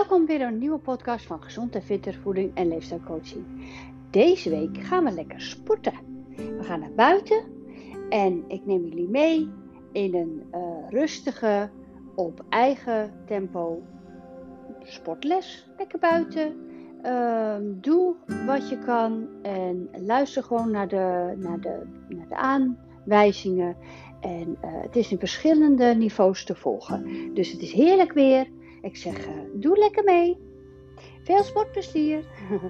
Welkom weer een nieuwe podcast van Gezond en Fitter Voeding en Leefstijlcoaching. Deze week gaan we lekker sporten. We gaan naar buiten en ik neem jullie mee in een uh, rustige, op eigen tempo sportles. Lekker buiten. Uh, doe wat je kan en luister gewoon naar de, naar de, naar de aanwijzingen. En uh, het is in verschillende niveaus te volgen. Dus het is heerlijk weer. Ik zeg, uh, doe lekker mee. Veel sportplezier.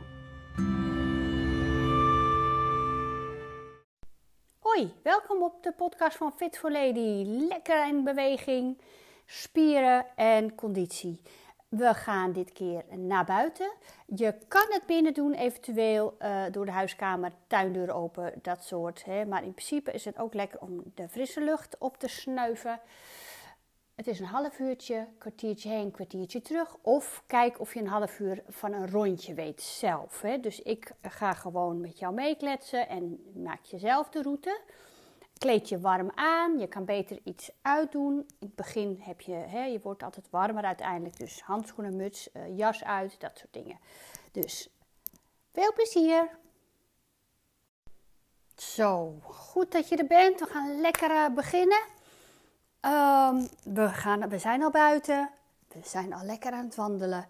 Hoi, welkom op de podcast van Fit for Lady. Lekker in beweging, spieren en conditie. We gaan dit keer naar buiten. Je kan het binnen doen, eventueel uh, door de huiskamer, tuindeur open, dat soort. Hè. Maar in principe is het ook lekker om de frisse lucht op te snuiven. Het is een half uurtje, kwartiertje heen, kwartiertje terug. Of kijk of je een half uur van een rondje weet zelf. Hè. Dus ik ga gewoon met jou meekletsen en maak jezelf de route. Kleed je warm aan, je kan beter iets uitdoen. In het begin heb je, hè, je wordt altijd warmer uiteindelijk. Dus handschoenen, muts, uh, jas uit, dat soort dingen. Dus veel plezier! Zo, goed dat je er bent. We gaan lekker uh, beginnen. Um, we, gaan, we zijn al buiten. We zijn al lekker aan het wandelen.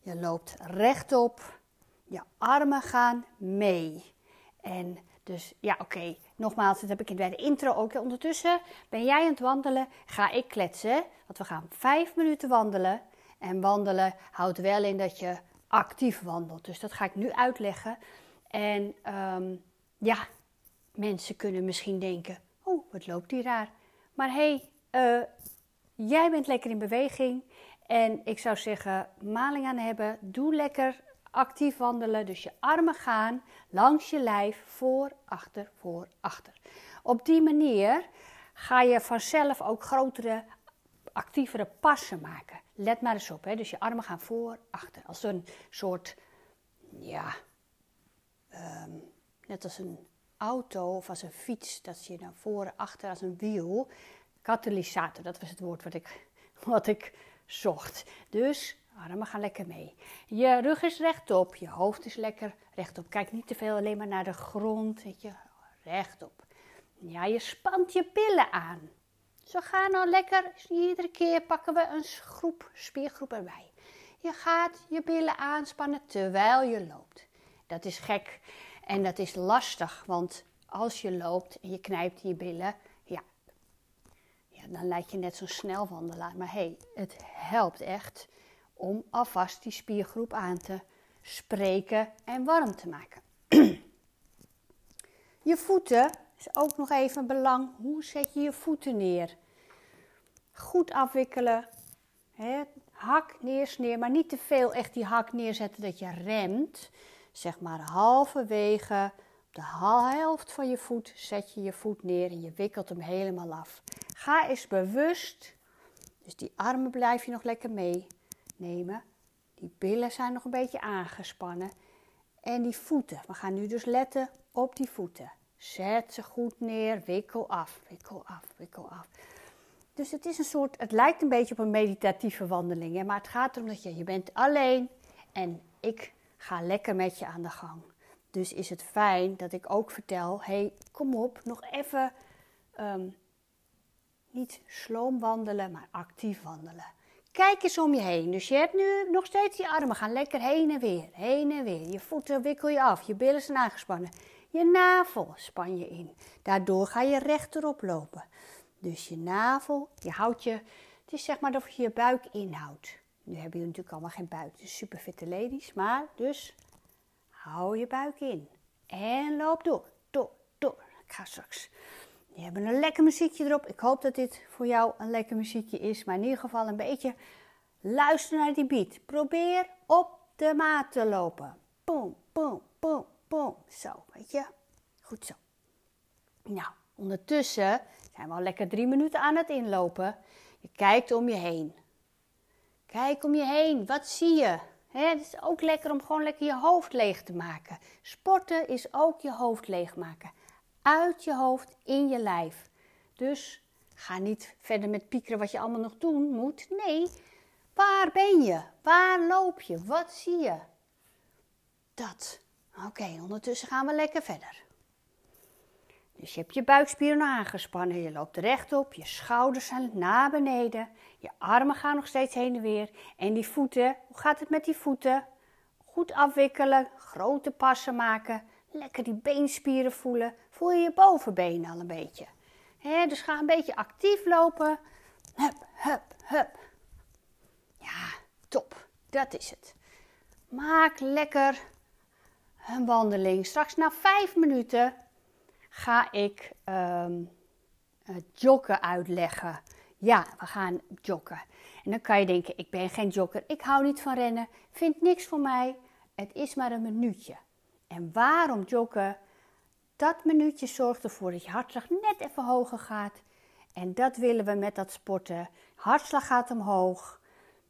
Je loopt rechtop. Je armen gaan mee. En dus ja, oké. Nogmaals, dat heb ik bij de intro ook. Ondertussen ben jij aan het wandelen. Ga ik kletsen. Want we gaan vijf minuten wandelen. En wandelen houdt wel in dat je actief wandelt. Dus dat ga ik nu uitleggen. En um, ja, mensen kunnen misschien denken: oh, wat loopt die raar. Maar hé, hey, uh, jij bent lekker in beweging. En ik zou zeggen, maling aan hebben. Doe lekker actief wandelen. Dus je armen gaan langs je lijf, voor, achter, voor, achter. Op die manier ga je vanzelf ook grotere, actievere passen maken. Let maar eens op. Hè? Dus je armen gaan voor, achter. Als een soort, ja, um, net als een auto of als een fiets. Dat je naar voren, achter als een wiel. Katalysator, dat was het woord wat ik, wat ik zocht. Dus armen gaan lekker mee. Je rug is rechtop, je hoofd is lekker rechtop. Kijk niet te veel alleen maar naar de grond, weet je, rechtop. Ja, je spant je billen aan. Zo gaan nou lekker, iedere keer pakken we een groep, spiergroep erbij. Je gaat je billen aanspannen terwijl je loopt. Dat is gek en dat is lastig, want als je loopt en je knijpt je billen, dan lijkt je net zo'n snel wandelaar. Maar hey, het helpt echt om alvast die spiergroep aan te spreken en warm te maken. je voeten is ook nog even belang. Hoe zet je je voeten neer? Goed afwikkelen. Hè? Hak neersneer, maar niet te veel echt die hak neerzetten dat je remt. Zeg maar halverwege de helft van je voet zet je je voet neer en je wikkelt hem helemaal af. Ga eens bewust, dus die armen blijf je nog lekker meenemen. Die billen zijn nog een beetje aangespannen. En die voeten, we gaan nu dus letten op die voeten. Zet ze goed neer, wikkel af, wikkel af, wikkel af. Dus het is een soort, het lijkt een beetje op een meditatieve wandeling. Maar het gaat erom dat je, je bent alleen en ik ga lekker met je aan de gang. Dus is het fijn dat ik ook vertel: hey, kom op, nog even um, niet sloom wandelen, maar actief wandelen. Kijk eens om je heen. Dus je hebt nu nog steeds je armen gaan lekker heen en weer, heen en weer. Je voeten wikkel je af, je billen zijn aangespannen. Je navel span je in. Daardoor ga je rechterop lopen. Dus je navel, je houdt je, het is zeg maar dat je je buik inhoudt. Nu hebben jullie natuurlijk allemaal geen buik, dus super ladies. Maar dus hou je buik in. En loop door, door, door. Ik ga straks die hebben een lekker muziekje erop. Ik hoop dat dit voor jou een lekker muziekje is. Maar in ieder geval een beetje luisteren naar die beat. Probeer op de maat te lopen. Boom, boom, boom, boom. Zo, weet je. Goed zo. Nou, ondertussen zijn we al lekker drie minuten aan het inlopen. Je kijkt om je heen. Kijk om je heen. Wat zie je? het is ook lekker om gewoon lekker je hoofd leeg te maken. Sporten is ook je hoofd leegmaken uit je hoofd in je lijf. Dus ga niet verder met piekeren wat je allemaal nog doen moet. Nee, Waar ben je? Waar loop je? Wat zie je? Dat. Oké, ondertussen gaan we lekker verder. Dus je hebt je buikspieren aangespannen, je loopt rechtop, je schouders zijn naar beneden, je armen gaan nog steeds heen en weer. En die voeten, hoe gaat het met die voeten? Goed afwikkelen, grote passen maken, lekker die beenspieren voelen. Voel je je bovenbeen al een beetje. dus ga een beetje actief lopen. Hup, hup, hup. Ja, top. Dat is het. Maak lekker een wandeling. Straks na vijf minuten ga ik um, joggen uitleggen. Ja, we gaan joggen. En dan kan je denken, ik ben geen jogger, ik hou niet van rennen, vind niks voor mij. Het is maar een minuutje. En waarom joggen? Dat minuutje zorgt ervoor dat je hartslag net even hoger gaat. En dat willen we met dat sporten. Hartslag gaat omhoog.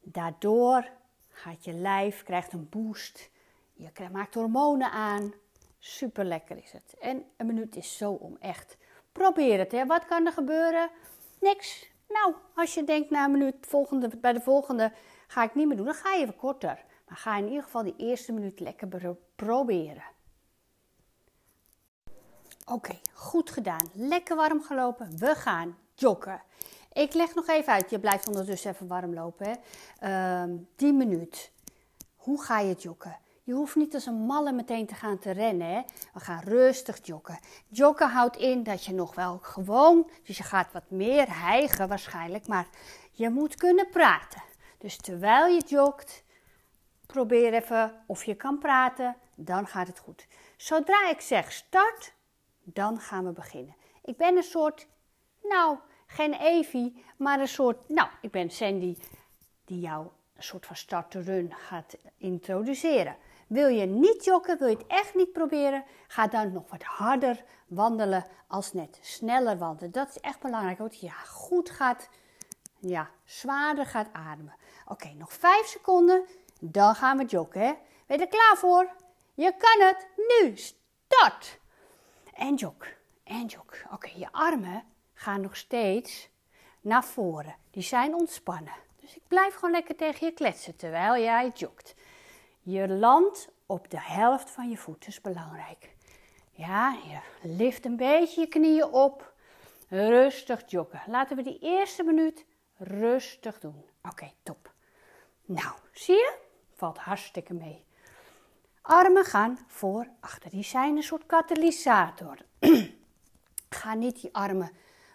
Daardoor gaat je lijf, krijgt een boost. Je maakt hormonen aan. Super lekker is het. En een minuut is zo om echt. Probeer het. Hè. Wat kan er gebeuren? Niks. Nou, als je denkt na een minuut volgende, bij de volgende ga ik niet meer doen, dan ga je even korter. Maar ga in ieder geval die eerste minuut lekker proberen. Oké, goed gedaan. Lekker warm gelopen. We gaan joggen. Ik leg nog even uit. Je blijft ondertussen even warm lopen. Hè. Uh, die minuut. Hoe ga je joggen? Je hoeft niet als een malle meteen te gaan te rennen. Hè? We gaan rustig joggen. Joggen houdt in dat je nog wel gewoon, dus je gaat wat meer hijgen waarschijnlijk, maar je moet kunnen praten. Dus terwijl je jogt, probeer even of je kan praten, dan gaat het goed. Zodra ik zeg start, dan gaan we beginnen. Ik ben een soort, nou, geen Evie, maar een soort, nou, ik ben Sandy die jou een soort van start-to-run gaat introduceren. Wil je niet joggen, wil je het echt niet proberen, ga dan nog wat harder wandelen als net. Sneller wandelen. Dat is echt belangrijk, dat je goed gaat, ja, zwaarder gaat ademen. Oké, nog vijf seconden, dan gaan we joggen. Hè? Ben je er klaar voor? Je kan het nu. Start. En jog. En jog. Oké, je armen gaan nog steeds naar voren. Die zijn ontspannen. Dus ik blijf gewoon lekker tegen je kletsen terwijl jij jogt. Je landt op de helft van je voet, dat is belangrijk. Ja, je lift een beetje je knieën op. Rustig joggen. Laten we die eerste minuut rustig doen. Oké, top. Nou, zie je? Valt hartstikke mee. Armen gaan voor achter. Die zijn een soort katalysator. Ga niet die armen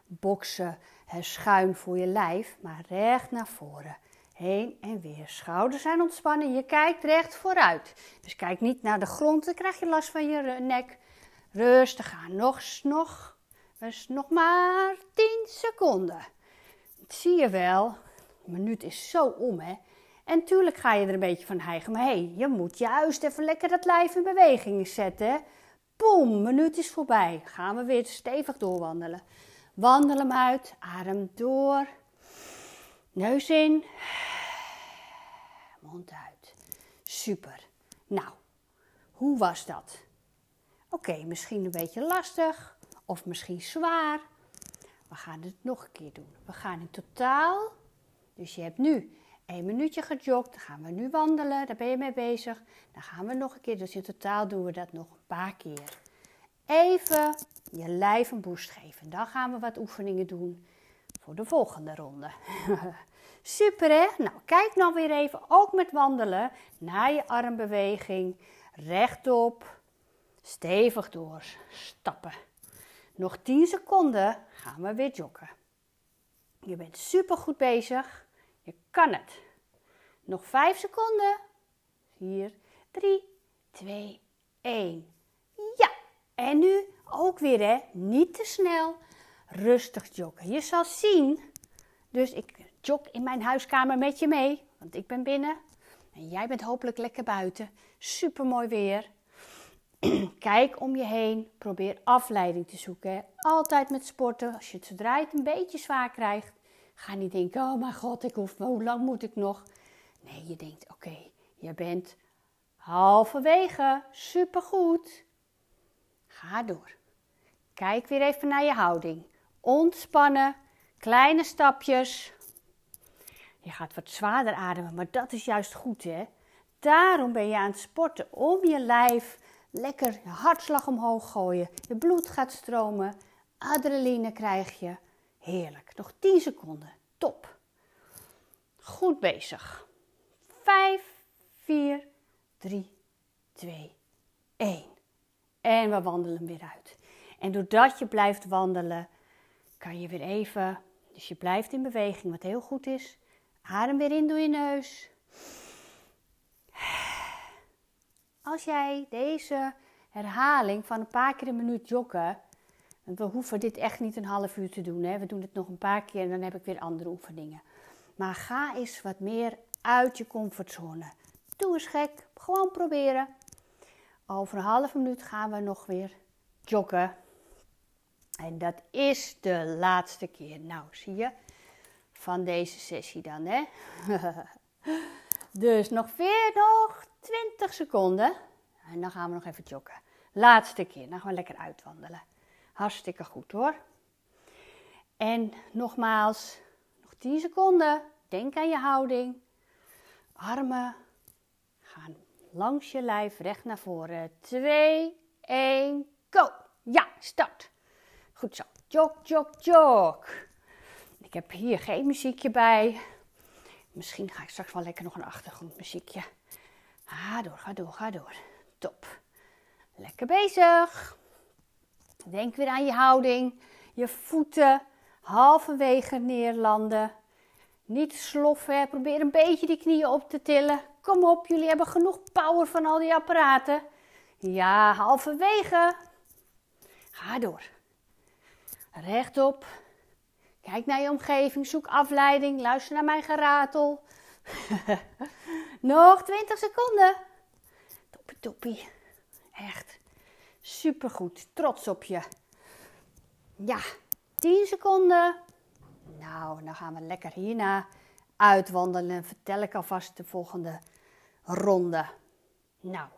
boksen schuin voor je lijf, maar recht naar voren. Heen en weer. Schouders zijn ontspannen. Je kijkt recht vooruit. Dus kijk niet naar de grond, dan krijg je last van je nek. Rustig aan. Nog, nog, dus nog maar 10 seconden. Zie je wel. Een minuut is zo om, hè. En tuurlijk ga je er een beetje van hijgen. Maar hé, hey, je moet juist even lekker dat lijf in beweging zetten. Boom, minuut is voorbij. Gaan we weer stevig doorwandelen. Wandel hem uit. Adem door. Neus in. Mond uit. Super. Nou, hoe was dat? Oké, misschien een beetje lastig of misschien zwaar. We gaan het nog een keer doen. We gaan in totaal, dus je hebt nu een minuutje gejogd, dan gaan we nu wandelen, daar ben je mee bezig. Dan gaan we nog een keer, dus in totaal doen we dat nog een paar keer. Even je lijf een boost geven. Dan gaan we wat oefeningen doen voor de volgende ronde. Super hè? Nou, kijk nou weer even, ook met wandelen, naar je armbeweging. Rechtop, stevig door, stappen. Nog 10 seconden gaan we weer joggen. Je bent super goed bezig. Kan het. Nog 5 seconden. 4, 3, 2, 1. Ja, en nu ook weer hè, niet te snel. Rustig joggen. Je zal zien, dus ik jog in mijn huiskamer met je mee, want ik ben binnen en jij bent hopelijk lekker buiten. Super mooi weer. Kijk om je heen, probeer afleiding te zoeken. Altijd met sporten, als je het zodra je het een beetje zwaar krijgt, ga niet denken: oh mijn god, ik hoef, hoe lang moet ik nog? Nee, je denkt: oké, je bent halverwege, supergoed. Ga door. Kijk weer even naar je houding. Ontspannen, kleine stapjes. Je gaat wat zwaarder ademen, maar dat is juist goed hè. Daarom ben je aan het sporten, om je lijf lekker je hartslag omhoog gooien. Je bloed gaat stromen, adrenaline krijg je. Heerlijk. Nog 10 seconden. Top. Goed bezig. 5, 4, 3, 2, 1. En we wandelen weer uit. En doordat je blijft wandelen, kan je weer even. Dus je blijft in beweging, wat heel goed is. Adem weer in door je neus. Als jij deze herhaling van een paar keer een minuut joggen. We hoeven dit echt niet een half uur te doen. Hè? We doen het nog een paar keer en dan heb ik weer andere oefeningen. Maar ga eens wat meer uit je comfortzone. Doe eens gek. Gewoon proberen. Over een halve minuut gaan we nog weer joggen. En dat is de laatste keer. Nou, zie je? Van deze sessie dan, hè? dus nog weer nog 20 seconden. En dan gaan we nog even joggen. Laatste keer. Dan gaan we lekker uitwandelen. Hartstikke goed hoor. En nogmaals, nog 10 seconden. Denk aan je houding. Armen gaan langs je lijf recht naar voren. 2, 1, go. Ja, start. Goed zo. Jog, jog, jog. Ik heb hier geen muziekje bij. Misschien ga ik straks wel lekker nog een achtergrondmuziekje. Ga door, ga door, ga door. Top. Lekker bezig. Denk weer aan je houding. Je voeten halverwege neerlanden. Niet sloffen. Probeer een beetje die knieën op te tillen. Kom op, jullie hebben genoeg power van al die apparaten. Ja, halverwege. Ga door. Rechtop. Kijk naar je omgeving. Zoek afleiding. Luister naar mijn geratel. Nog 20 seconden. Toppie, toppie. Echt supergoed. Trots op je. Ja, 10 seconden. Nou, dan gaan we lekker hierna uitwandelen. Vertel ik alvast de volgende ronde. Nou,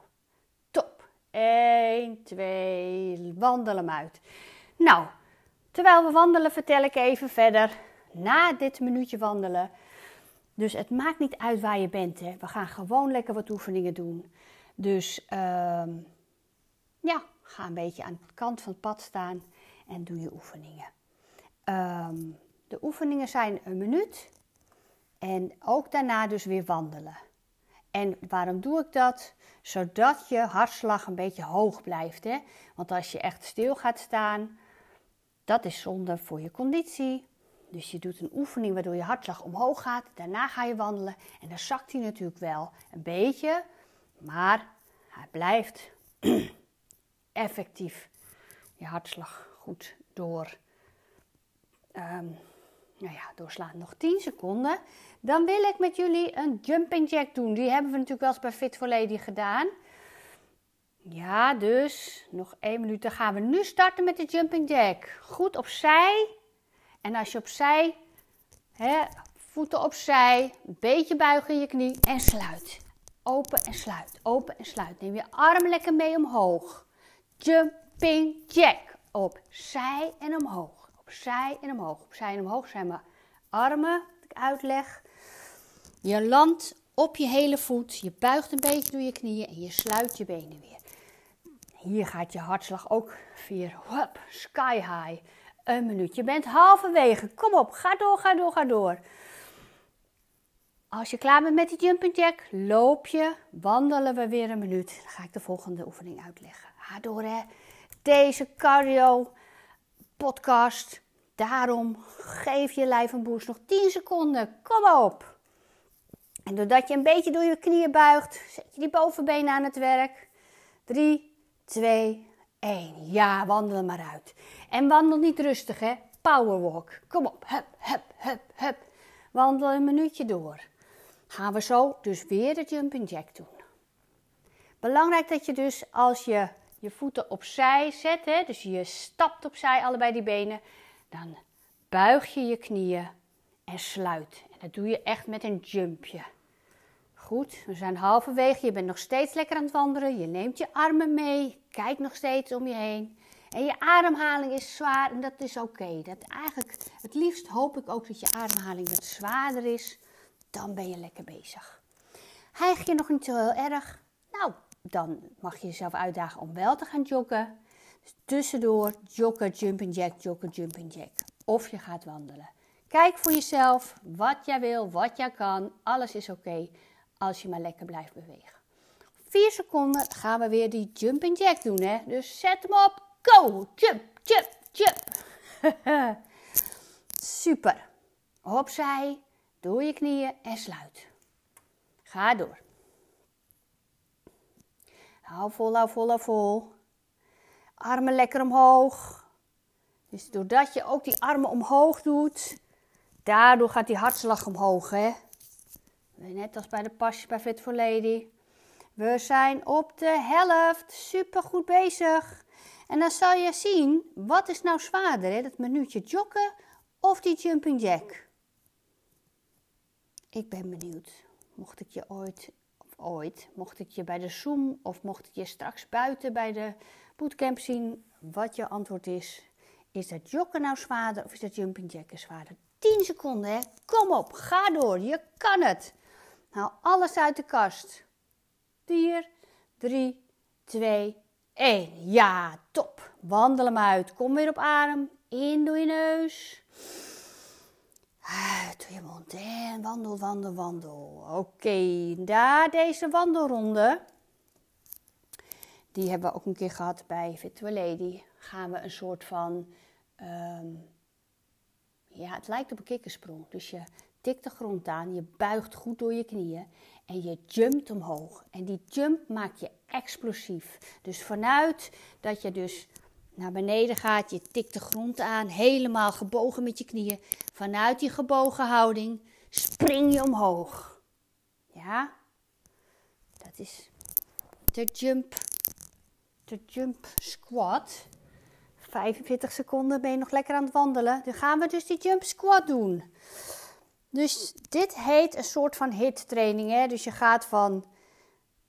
top. 1, 2, wandel hem uit. Nou, terwijl we wandelen vertel ik even verder. Na dit minuutje wandelen. Dus het maakt niet uit waar je bent. Hè. We gaan gewoon lekker wat oefeningen doen. Dus ehm, ja, ga een beetje aan de kant van het pad staan en doe je oefeningen. Ehm, de oefeningen zijn een minuut en ook daarna dus weer wandelen. En waarom doe ik dat? Zodat je hartslag een beetje hoog blijft. Hè? Want als je echt stil gaat staan, dat is zonde voor je conditie. Dus je doet een oefening waardoor je hartslag omhoog gaat. Daarna ga je wandelen en dan zakt hij natuurlijk wel een beetje. Maar hij blijft effectief je hartslag goed door, um, nou ja, doorslaan. Nog 10 seconden. Dan wil ik met jullie een jumping jack doen. Die hebben we natuurlijk wel eens bij Fit for Lady gedaan. Ja, dus nog 1 minuut. Dan gaan we nu starten met de jumping jack. Goed opzij. En als je opzij, hè, voeten opzij, een beetje buigen in je knie en sluit. Open en sluit, open en sluit. Neem je arm lekker mee omhoog. Jumping jack. Opzij en omhoog. Opzij en omhoog. Opzij en omhoog zijn mijn armen, wat ik uitleg. Je landt op je hele voet. Je buigt een beetje door je knieën en je sluit je benen weer. Hier gaat je hartslag ook weer hup, sky high. Een minuut. Je bent halverwege. Kom op, ga door, ga door, ga door. Als je klaar bent met die jumping jack, loop je, wandelen we weer een minuut. Dan ga ik de volgende oefening uitleggen. Door. Deze cardio podcast. Daarom geef je lijf een boost. Nog 10 seconden. Kom op. En doordat je een beetje door je knieën buigt, zet je die bovenbenen aan het werk. 3, 2, 1. Ja, wandel maar uit. En wandel niet rustig, hè. Powerwalk. Kom op. Hup, hup, hup, hup. Wandel een minuutje door. Gaan we zo dus weer de jumping jack doen. Belangrijk dat je dus als je je voeten opzij zet, hè, dus je stapt opzij allebei die benen, dan buig je je knieën en sluit. En dat doe je echt met een jumpje. Goed, we zijn halverwege. Je bent nog steeds lekker aan het wandelen. Je neemt je armen mee. Kijk nog steeds om je heen. En je ademhaling is zwaar en dat is oké. Dat eigenlijk, het liefst hoop ik ook dat je ademhaling wat zwaarder is dan ben je lekker bezig. Hijg je nog niet zo heel erg? Nou, dan mag je jezelf uitdagen om wel te gaan joggen. Dus tussendoor joggen, jumping jack, joggen, jumping jack. Of je gaat wandelen. Kijk voor jezelf wat jij wil, wat jij kan. Alles is oké als je maar lekker blijft bewegen. 4 seconden gaan we weer die jumping jack doen. Hè? Dus zet hem op. Go! Jump, jump, jump. Super. Opzij, door je knieën en sluit. Ga door. Hou vol, hou vol, hou vol. Armen lekker omhoog. Dus doordat je ook die armen omhoog doet, daardoor gaat die hartslag omhoog. Hè? Net als bij de pasje bij Fit for Lady. We zijn op de helft. Super goed bezig. En dan zal je zien, wat is nou zwaarder? Hè? Dat minuutje joggen of die jumping jack? Ik ben benieuwd. Mocht ik je ooit, ooit, mocht ik je bij de Zoom of mocht ik je straks buiten bij de bootcamp zien, wat je antwoord is. Is dat joggen nou zwaarder of is dat jumping jacken zwaarder? 10 seconden, hè? Kom op, ga door, je kan het. Nou, alles uit de kast. 4, 3, 2, 1. Ja, top. Wandel hem uit. Kom weer op adem. In door je neus. Uit door je mond. En wandel, wandel, wandel. Oké, okay. daar deze wandelronde. Die hebben we ook een keer gehad bij Virtual Lady. Gaan we een soort van... Um, ja, het lijkt op een kikkersprong. Dus je tikt de grond aan, je buigt goed door je knieën en je jumpt omhoog. En die jump maak je explosief. Dus vanuit dat je dus naar beneden gaat, je tikt de grond aan, helemaal gebogen met je knieën. Vanuit die gebogen houding spring je omhoog. Ja, dat is de jump, de jump squat. 45 seconden ben je nog lekker aan het wandelen. Dan gaan we dus die jump squat doen. Dus dit heet een soort van hit training. Hè? Dus je gaat van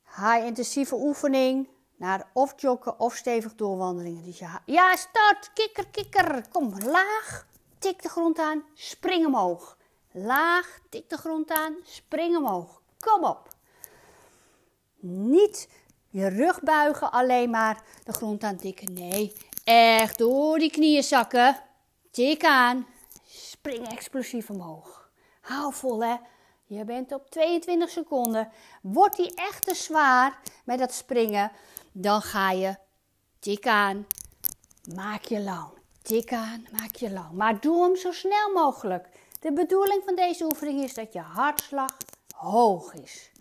high intensieve oefening naar of joggen of stevig doorwandelingen. Dus je ja, start, kikker, kikker. Kom, laag, tik de grond aan, spring omhoog. Laag, tik de grond aan, spring omhoog. Kom op. Niet je rug buigen, alleen maar de grond aan tikken. Nee, echt door die knieën zakken. Tik aan, spring explosief omhoog. Hou vol hè. Je bent op 22 seconden. Wordt die echt te zwaar met dat springen, dan ga je tik aan, maak je lang. Tik aan, maak je lang. Maar doe hem zo snel mogelijk. De bedoeling van deze oefening is dat je hartslag hoog is.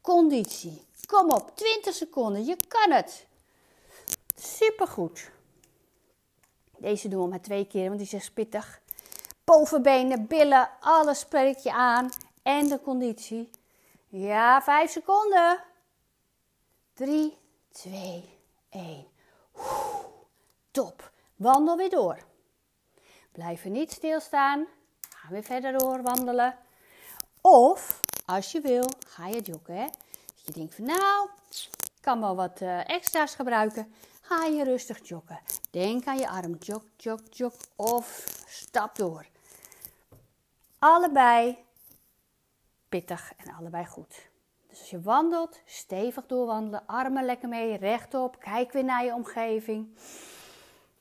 Conditie. Kom op, 20 seconden. Je kan het. Supergoed. Deze doen we maar twee keer, want die is pittig bovenbenen, billen, alles spreek je aan. En de conditie. Ja, vijf seconden. 3, 2, 1. Top. Wandel weer door. Blijf er niet stilstaan. Ga weer verder door wandelen. Of, als je wil, ga je joggen. Dat je denkt van nou, ik kan wel wat uh, extra's gebruiken. Ga je rustig joggen. Denk aan je arm. Jog, jog, jog. Of stap door. Allebei pittig en allebei goed. Dus als je wandelt, stevig doorwandelen, armen lekker mee, rechtop, kijk weer naar je omgeving.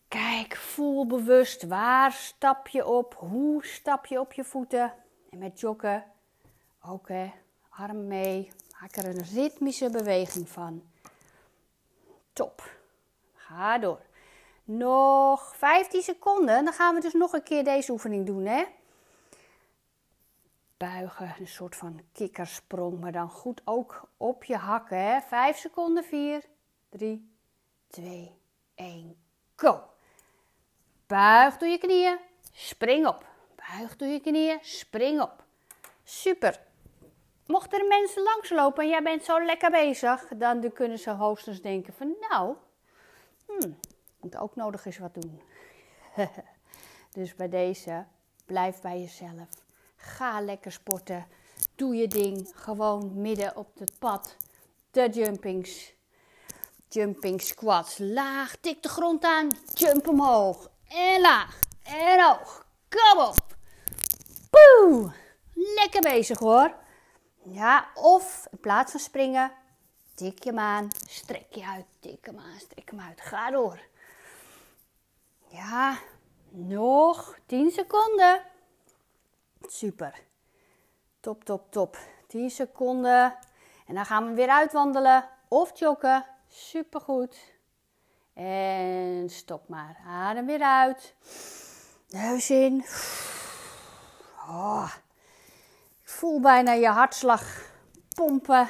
Kijk, voel bewust waar stap je op, hoe stap je op je voeten. En met joggen ook hè, armen mee, maak er een ritmische beweging van. Top. Ga door. Nog 15 seconden, dan gaan we dus nog een keer deze oefening doen hè buigen. Een soort van kikkersprong, maar dan goed ook op je hakken. Hè? Vijf seconden, vier, drie, twee, één, go. Buig door je knieën, spring op. Buig door je knieën, spring op. Super. Mochten er mensen langslopen en jij bent zo lekker bezig, dan kunnen ze hoogstens denken van nou, hmm, moet ook nodig eens wat doen. dus bij deze, blijf bij jezelf. Ga lekker sporten. Doe je ding gewoon midden op het pad. De jumpings. Jumping squats. Laag, tik de grond aan. Jump omhoog. En laag. En hoog. Kom op. Poeh. Lekker bezig hoor. Ja, of in plaats van springen, tik je hem aan, strek je uit, tik hem aan, strek hem uit. Ga door. Ja, nog 10 seconden. Super. Top, top, top. 10 seconden. En dan gaan we weer uitwandelen of joggen. Supergoed. En stop maar. Adem weer uit. Neus in. Oh. Ik voel bijna je hartslag pompen.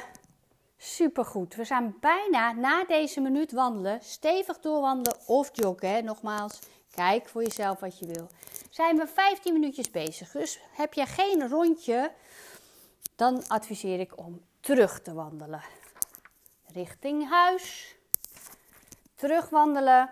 Supergoed. We zijn bijna na deze minuut wandelen. Stevig doorwandelen of joggen. Nogmaals, kijk voor jezelf wat je wil. Zijn we 15 minuutjes bezig. Dus heb je geen rondje, dan adviseer ik om terug te wandelen. Richting huis. Terugwandelen.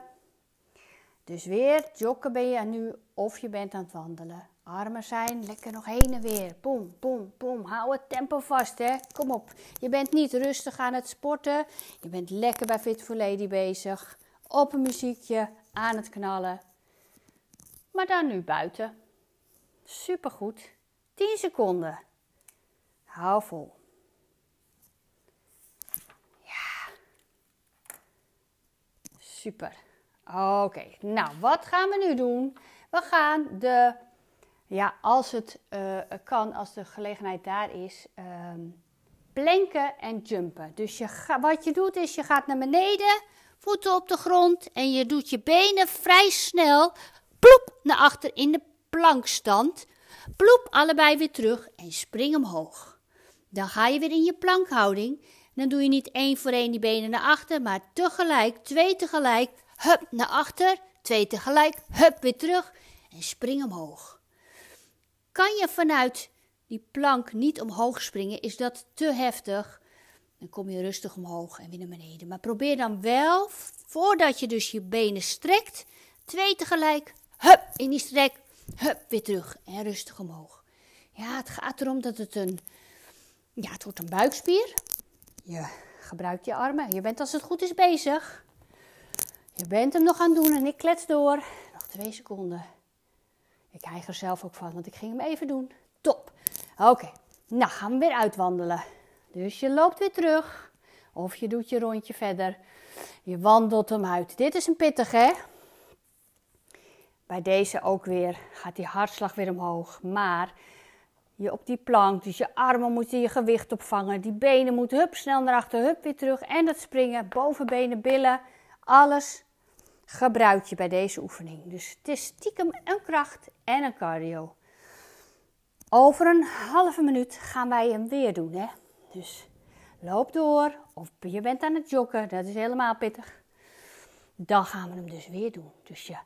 Dus weer joggen ben je nu of je bent aan het wandelen. Armen zijn lekker nog heen en weer. Boom, boom, boom. Hou het tempo vast, hè. Kom op. Je bent niet rustig aan het sporten. Je bent lekker bij Fit for Lady bezig. Op een muziekje, aan het knallen. Maar dan nu buiten. Supergoed. 10 seconden. Hou vol. Ja. Super. Oké, nou wat gaan we nu doen? We gaan de, ja, als het uh, kan, als de gelegenheid daar is, um, planken en jumpen. Dus je wat je doet is, je gaat naar beneden, voeten op de grond en je doet je benen vrij snel, ploep, naar achter in de plankstand. Ploep, allebei weer terug en spring omhoog. Dan ga je weer in je plankhouding. Dan doe je niet één voor één die benen naar achter, maar tegelijk, twee tegelijk, hup, naar achter, twee tegelijk, hup, weer terug en spring omhoog. Kan je vanuit die plank niet omhoog springen, is dat te heftig, dan kom je rustig omhoog en weer naar beneden. Maar probeer dan wel, voordat je dus je benen strekt, twee tegelijk, hup, in die strek, hup, weer terug en rustig omhoog. Ja, het gaat erom dat het een, ja, het wordt een buikspier. Je gebruikt je armen. Je bent als het goed is bezig. Je bent hem nog aan het doen en ik klets door. Nog twee seconden. Ik krijg er zelf ook van, want ik ging hem even doen. Top. Oké, nou gaan we weer uitwandelen. Dus je loopt weer terug. Of je doet je rondje verder. Je wandelt hem uit. Dit is een pittig, hè? Bij deze ook weer gaat die hartslag weer omhoog. Maar je op die plank, dus je armen moeten je gewicht opvangen. Die benen moeten hup snel naar achter, hup weer terug. En dat springen, bovenbenen, billen, alles gebruik je bij deze oefening. Dus het is stiekem een kracht en een cardio. Over een halve minuut gaan wij hem weer doen. Hè? Dus loop door of je bent aan het joggen, dat is helemaal pittig. Dan gaan we hem dus weer doen. Dus je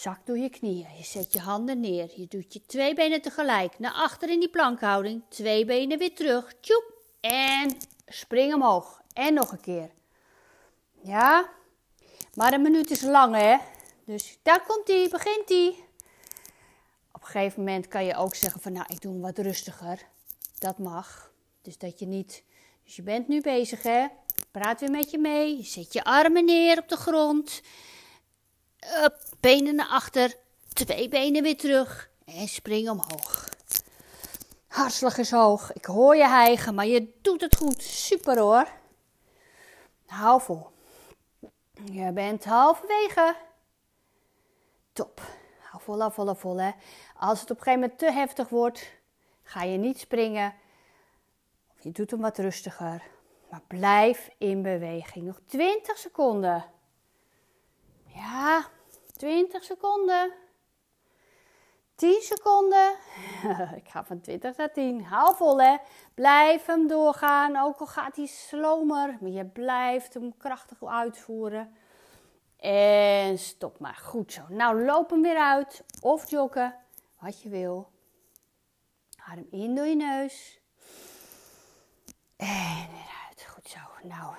zakt door je knieën, je zet je handen neer, je doet je twee benen tegelijk naar achter in die plankhouding, twee benen weer terug, tjoep, en spring omhoog. En nog een keer. Ja, maar een minuut is lang, hè? Dus daar komt hij, begint hij. Op een gegeven moment kan je ook zeggen van, nou, ik doe hem wat rustiger. Dat mag. Dus dat je niet... Dus je bent nu bezig, hè? Praat weer met je mee. Je zet je armen neer op de grond. Benen naar achter. Twee benen weer terug. En spring omhoog. Hartslag is hoog. Ik hoor je hijgen, maar je doet het goed. Super hoor. Hou vol. Je bent halverwege. Top. Hou vol, hou vol, hou vol. Hè. Als het op een gegeven moment te heftig wordt, ga je niet springen. Je doet hem wat rustiger. Maar blijf in beweging. Nog 20 seconden. Ja, 20 seconden. 10 seconden. Ik ga van 20 naar 10. Hou vol hè. Blijf hem doorgaan. Ook al gaat hij slomer. Maar je blijft hem krachtig uitvoeren. En stop maar. Goed zo. Nou, loop hem weer uit. Of joggen. Wat je wil. Adem in door je neus. En weer uit. Goed zo. Nou,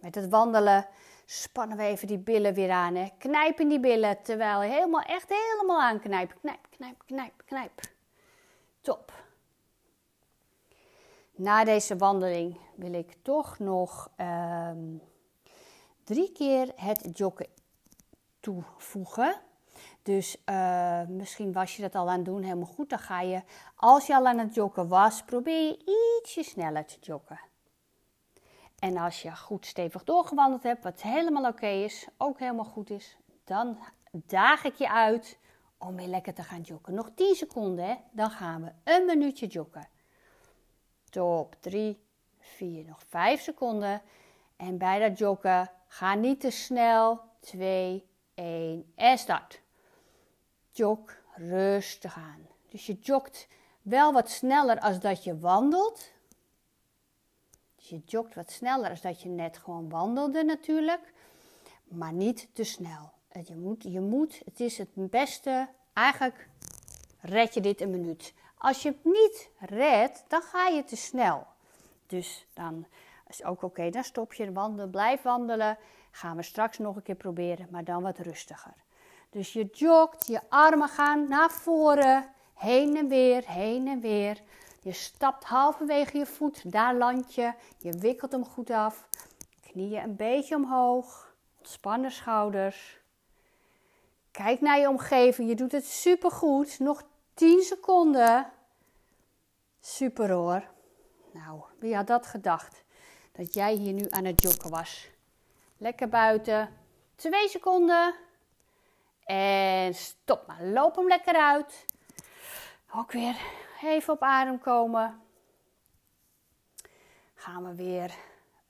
met het wandelen spannen we even die billen weer aan. Hè. Knijp in die billen terwijl je helemaal, echt helemaal aanknijpt. Knijp, knijp, knijp, knijp. Top. Na deze wandeling wil ik toch nog um, drie keer het joggen toevoegen. Dus uh, misschien was je dat al aan het doen, helemaal goed. Dan ga je, als je al aan het joggen was, probeer je ietsje sneller te joggen. En als je goed stevig doorgewandeld hebt, wat helemaal oké is, ook helemaal goed is, dan daag ik je uit om weer lekker te gaan joggen. Nog 10 seconden, hè? dan gaan we een minuutje joggen. Top, 3, 4, nog 5 seconden. En bij dat joggen, ga niet te snel. 2, 1 en start. Jog rustig aan. Dus je jogt wel wat sneller als dat je wandelt. Je jogt wat sneller als dat je net gewoon wandelde natuurlijk. Maar niet te snel. Je moet, je moet, het is het beste, eigenlijk red je dit een minuut. Als je het niet redt, dan ga je te snel. Dus dan is ook oké, dan stop je wandelen, blijf wandelen. Gaan we straks nog een keer proberen, maar dan wat rustiger. Dus je jogt, je armen gaan naar voren, heen en weer, heen en weer. Je stapt halverwege je voet, daar land je. Je wikkelt hem goed af. Knieën een beetje omhoog. Ontspannen schouders. Kijk naar je omgeving. Je doet het supergoed. Nog 10 seconden. Super hoor. Nou, wie had dat gedacht? Dat jij hier nu aan het joggen was. Lekker buiten. 2 seconden. En stop maar. Loop hem lekker uit. Ook weer even op adem komen. Gaan we weer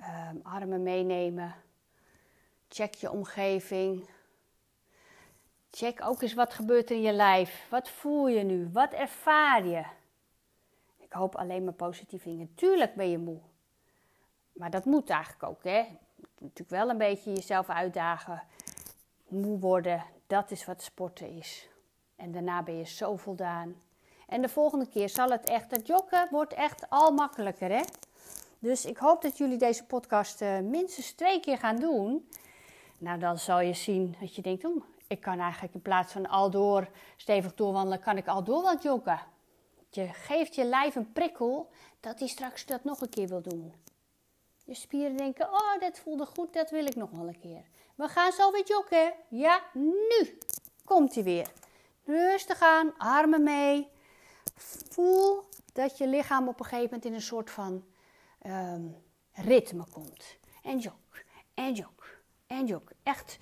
um, armen meenemen. Check je omgeving. Check ook eens wat gebeurt er in je lijf. Wat voel je nu? Wat ervaar je? Ik hoop alleen maar positieve dingen. Tuurlijk ben je moe. Maar dat moet eigenlijk ook, hè? Je natuurlijk wel een beetje jezelf uitdagen. Moe worden, dat is wat sporten is. En daarna ben je zo voldaan. En de volgende keer zal het echt, het joggen wordt echt al makkelijker, hè? Dus ik hoop dat jullie deze podcast uh, minstens twee keer gaan doen. Nou, dan zal je zien dat je denkt, ik kan eigenlijk in plaats van al door stevig doorwandelen, kan ik al door wat joggen. Je geeft je lijf een prikkel dat hij straks dat nog een keer wil doen. Je spieren denken, oh, dat voelde goed, dat wil ik nog wel een keer. We gaan zo weer joggen. Ja, nu komt hij weer. Rustig aan, armen mee. Voel dat je lichaam op een gegeven moment in een soort van um, ritme komt. En jog, en jog, en jog. Echt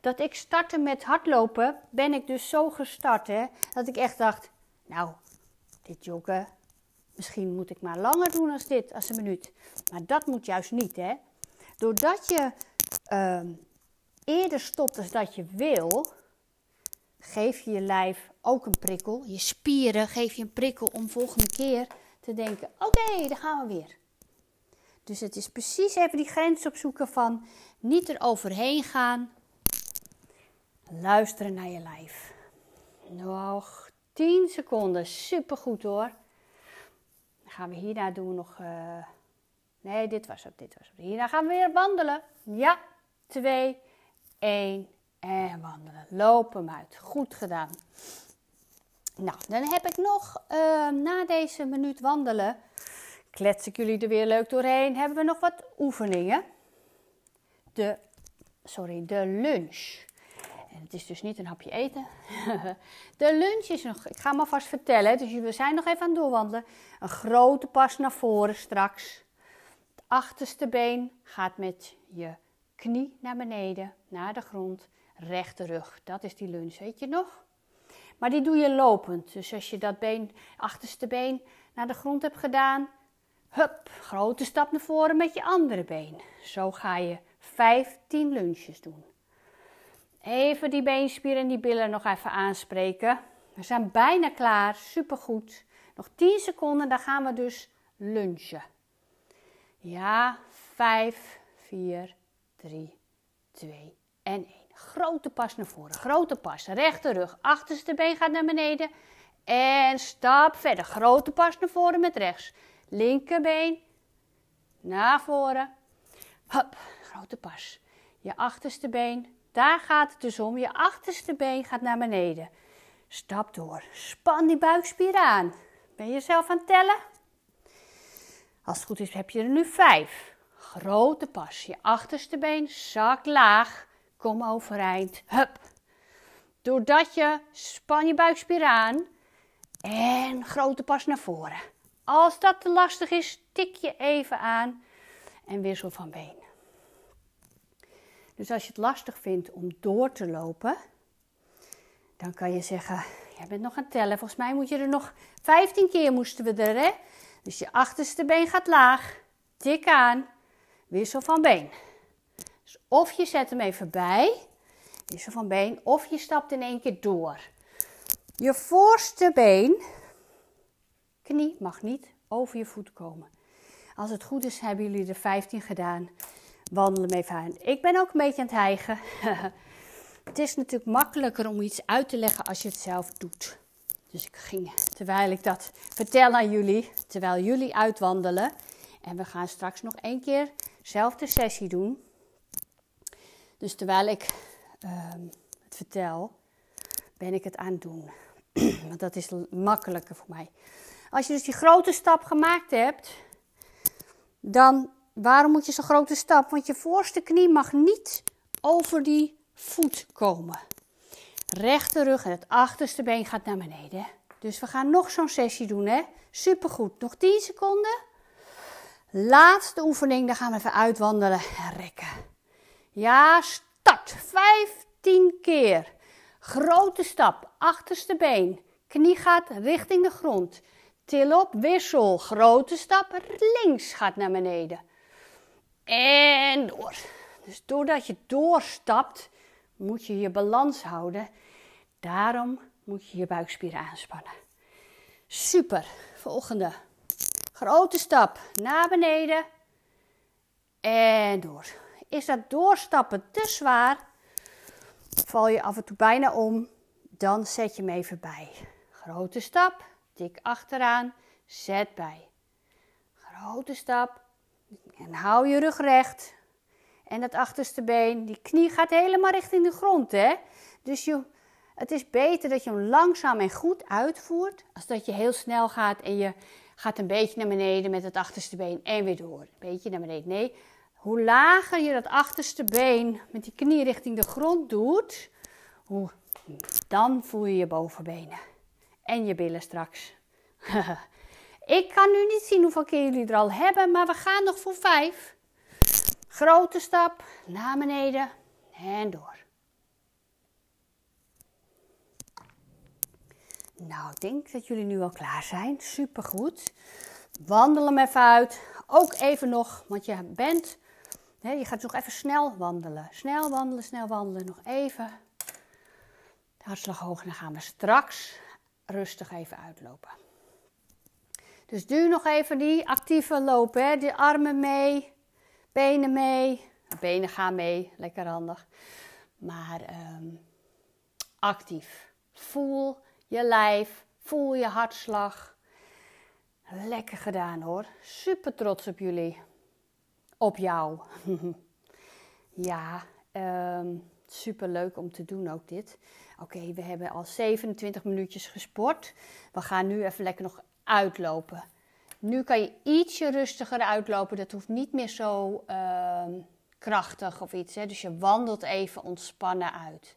dat ik startte met hardlopen, ben ik dus zo gestart hè, dat ik echt dacht, nou, dit joggen, misschien moet ik maar langer doen als dit, als een minuut. Maar dat moet juist niet hè. Doordat je uh, eerder stopt als dat je wil, geef je je lijf ook een prikkel. Je spieren geef je een prikkel om volgende keer te denken, oké, dan gaan we weer. Dus het is precies even die grens opzoeken van niet er overheen gaan, Luisteren naar je lijf. Nog 10 seconden. Supergoed hoor. Dan gaan we hierna doen nog. Uh... Nee, dit was het. Dit was het. Hierna gaan we weer wandelen. Ja, 2, 1 en wandelen. Loop hem uit. Goed gedaan. Nou, dan heb ik nog uh, na deze minuut wandelen. Klets ik jullie er weer leuk doorheen. Hebben we nog wat oefeningen? De, sorry, de lunch. En het is dus niet een hapje eten. de lunch is nog, ik ga maar vast vertellen, dus we zijn nog even aan het doorwandelen. Een grote pas naar voren straks. Het achterste been gaat met je knie naar beneden, naar de grond. Rechte rug, dat is die lunch, weet je nog? Maar die doe je lopend. Dus als je dat been, achterste been naar de grond hebt gedaan, hup, grote stap naar voren met je andere been. Zo ga je 15 lunches doen. Even die beenspieren en die billen nog even aanspreken. We zijn bijna klaar, supergoed. Nog 10 seconden, dan gaan we dus lunchen. Ja, 5, 4, 3, 2 en 1. Grote pas naar voren, grote pas. Rechte rug, achterste been gaat naar beneden. En stap verder. Grote pas naar voren met rechts. Linkerbeen naar voren. Hup, grote pas. Je achterste been daar gaat het dus om. Je achterste been gaat naar beneden. Stap door. Span die buikspier aan. Ben je zelf aan het tellen? Als het goed is heb je er nu vijf. Grote pas. Je achterste been zak laag. Kom overeind. Hup. Doordat je span je buikspier aan en grote pas naar voren. Als dat te lastig is, tik je even aan en wissel van been. Dus als je het lastig vindt om door te lopen, dan kan je zeggen: Jij bent nog aan het tellen. Volgens mij moet je er nog 15 keer moesten we er, hè? Dus je achterste been gaat laag, tik aan, wissel van been. Dus of je zet hem even bij, wissel van been, of je stapt in één keer door. Je voorste been, knie, mag niet over je voet komen. Als het goed is, hebben jullie er 15 gedaan. Wandelen mee aan. Ik ben ook een beetje aan het hijgen. het is natuurlijk makkelijker om iets uit te leggen als je het zelf doet. Dus ik ging, terwijl ik dat vertel aan jullie, terwijl jullie uitwandelen. En we gaan straks nog één keer dezelfde sessie doen. Dus terwijl ik ehm, het vertel, ben ik het aan het doen. Want dat is makkelijker voor mij. Als je dus die grote stap gemaakt hebt, dan waarom moet je zo'n grote stap? Want je voorste knie mag niet over die voet komen. Rechte rug en het achterste been gaat naar beneden. Dus we gaan nog zo'n sessie doen, hè? Supergoed. Nog 10 seconden. Laatste oefening, dan gaan we even uitwandelen en rekken. Ja, start. 15 keer. Grote stap, achterste been. Knie gaat richting de grond. Til op, wissel. Grote stap, links gaat naar beneden. En door. Dus doordat je doorstapt, moet je je balans houden. Daarom moet je je buikspieren aanspannen. Super. Volgende. Grote stap naar beneden. En door. Is dat doorstappen te zwaar? Val je af en toe bijna om? Dan zet je hem even bij. Grote stap. Tik achteraan. Zet bij. Grote stap. En hou je rug recht. En dat achterste been, die knie gaat helemaal richting de grond, hè? Dus je, het is beter dat je hem langzaam en goed uitvoert, als dat je heel snel gaat en je gaat een beetje naar beneden met het achterste been en weer door. Een beetje naar beneden. Nee, hoe lager je dat achterste been met die knie richting de grond doet, hoe, dan voel je je bovenbenen en je billen straks. Ik kan nu niet zien hoeveel keer jullie er al hebben, maar we gaan nog voor vijf. Grote stap naar beneden en door. Nou, ik denk dat jullie nu al klaar zijn. Supergoed. Wandel hem even uit. Ook even nog, want je bent, je gaat nog even snel wandelen. Snel wandelen, snel wandelen. Nog even. De hartslag hoog en dan gaan we straks rustig even uitlopen. Dus duw nog even die actieve lopen. Hè? De armen mee, benen mee. Benen gaan mee, lekker handig. Maar ehm, actief. Voel je lijf, voel je hartslag. Lekker gedaan hoor. Super trots op jullie. Op jou. ja, um, super leuk om te doen ook dit. Oké, we hebben al 27 minuutjes gesport. We gaan nu even lekker nog uitlopen. Nu kan je ietsje rustiger uitlopen. Dat hoeft niet meer zo uh, krachtig of iets. Hè? Dus je wandelt even ontspannen uit.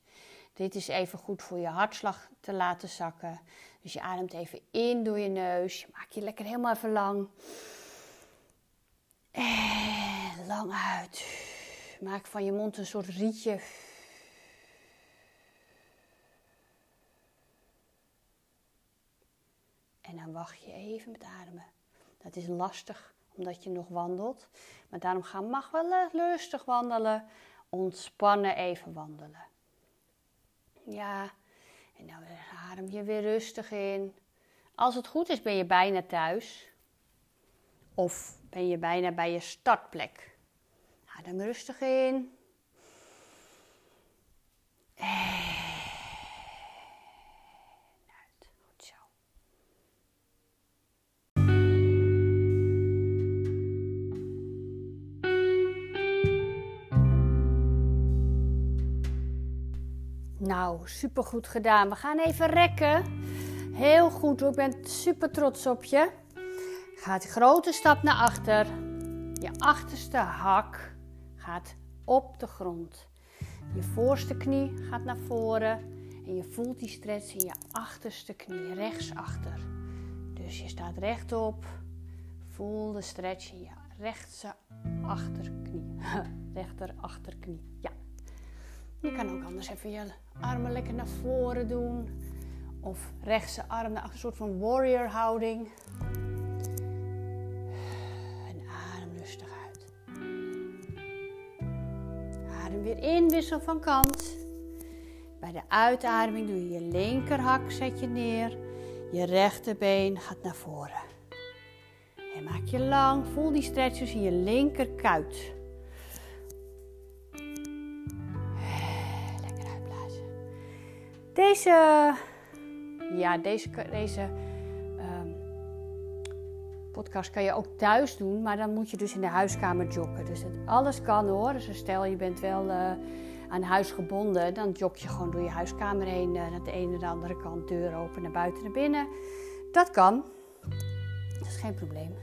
Dit is even goed voor je hartslag te laten zakken. Dus je ademt even in door je neus. Je maakt je lekker helemaal even lang. En lang uit. Maak van je mond een soort rietje. En dan wacht je even met ademen. Dat is lastig omdat je nog wandelt. Maar daarom ga, mag wel rustig wandelen. Ontspannen even wandelen. Ja, en dan adem je weer rustig in. Als het goed is ben je bijna thuis. Of ben je bijna bij je startplek. Adem rustig in. En Nou, supergoed gedaan. We gaan even rekken. Heel goed hoor, ik ben super trots op je. Gaat grote stap naar achter. Je achterste hak gaat op de grond. Je voorste knie gaat naar voren. En je voelt die stretch in je achterste knie, rechtsachter. Dus je staat rechtop. Voel de stretch in je rechtse achterknie. Rechter achterknie, ja. Je kan ook anders even je armen lekker naar voren doen. Of rechtse arm naar een soort van warrior houding. Weer in, wissel van kant. Bij de uitademing doe je je linkerhak, zet je neer. Je rechterbeen gaat naar voren. En maak je lang, voel die stretches in je linkerkuit. Lekker uitblazen. Deze, ja, deze, deze kan je ook thuis doen, maar dan moet je dus in de huiskamer joggen. Dus het, alles kan hoor. Dus stel je bent wel uh, aan huis gebonden, dan jog je gewoon door je huiskamer heen uh, naar de ene en de andere kant, deur open, naar buiten, naar binnen. Dat kan. Dat is geen probleem.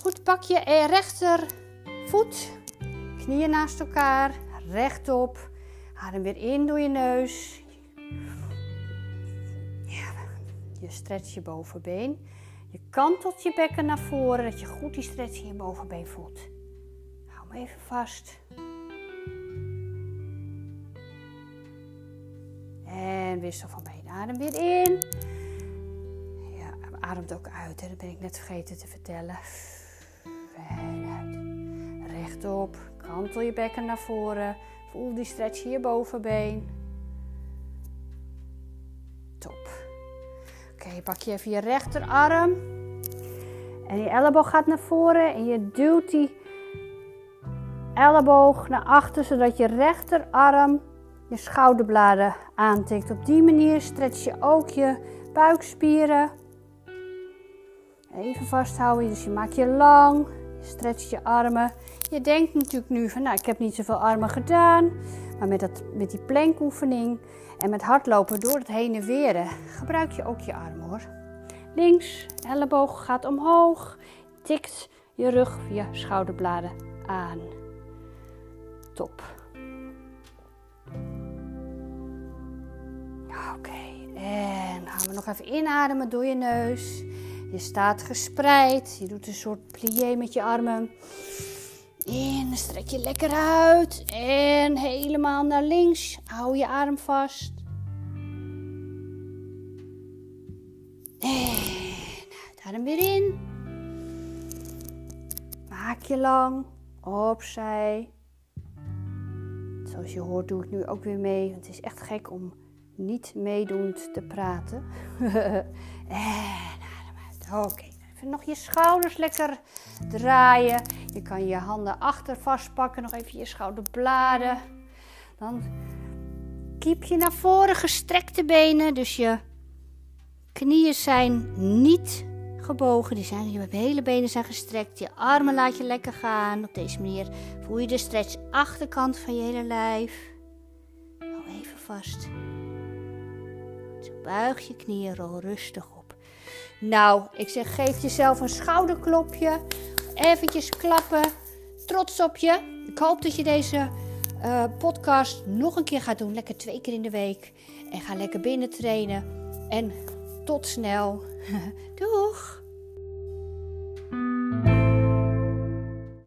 Goed, pak je rechtervoet, knieën naast elkaar, rechtop. Adem weer in door je neus. Je stretch je bovenbeen. Je kantelt je bekken naar voren, dat je goed die stretch in je bovenbeen voelt. Hou hem even vast. En wissel van been. Adem weer in. Ja, ademt ook uit. Hè? Dat ben ik net vergeten te vertellen. En uit. Rechtop. Kantel je bekken naar voren. Voel die stretch in je bovenbeen. Pak je even je rechterarm. En je elleboog gaat naar voren. En je duwt die elleboog naar achter, zodat je rechterarm je schouderbladen aantikt. Op die manier stretch je ook je buikspieren. Even vasthouden, dus je maakt je lang, je stretcht je armen. Je denkt natuurlijk nu van, nou, ik heb niet zoveel armen gedaan. Met, dat, met die plankoefening en met hardlopen door het heen en weren gebruik je ook je armen hoor. Links, elleboog gaat omhoog, tikt je rug via schouderbladen aan. Top. Oké, en gaan we nog even inademen door je neus. Je staat gespreid. Je doet een soort plié met je armen. In, strek je lekker uit. En helemaal naar links. Hou je arm vast. En adem weer in. Maak je lang. Opzij. Zoals je hoort doe ik nu ook weer mee. Want het is echt gek om niet meedoend te praten. en adem uit. Oké, nog je schouders lekker draaien. Je kan je handen achter vastpakken. Nog even je schouderbladen. Dan kiep je naar voren gestrekte benen. Dus je knieën zijn niet gebogen. Die zijn, je hele benen zijn gestrekt. Je armen laat je lekker gaan. Op deze manier voel je de stretch achterkant van je hele lijf. Hou even vast. Buig je knieën, rol rustig op. Nou, ik zeg geef jezelf een schouderklopje. Eventjes klappen. Trots op je. Ik hoop dat je deze uh, podcast nog een keer gaat doen. Lekker twee keer in de week. En ga lekker binnen trainen. En tot snel. Doei!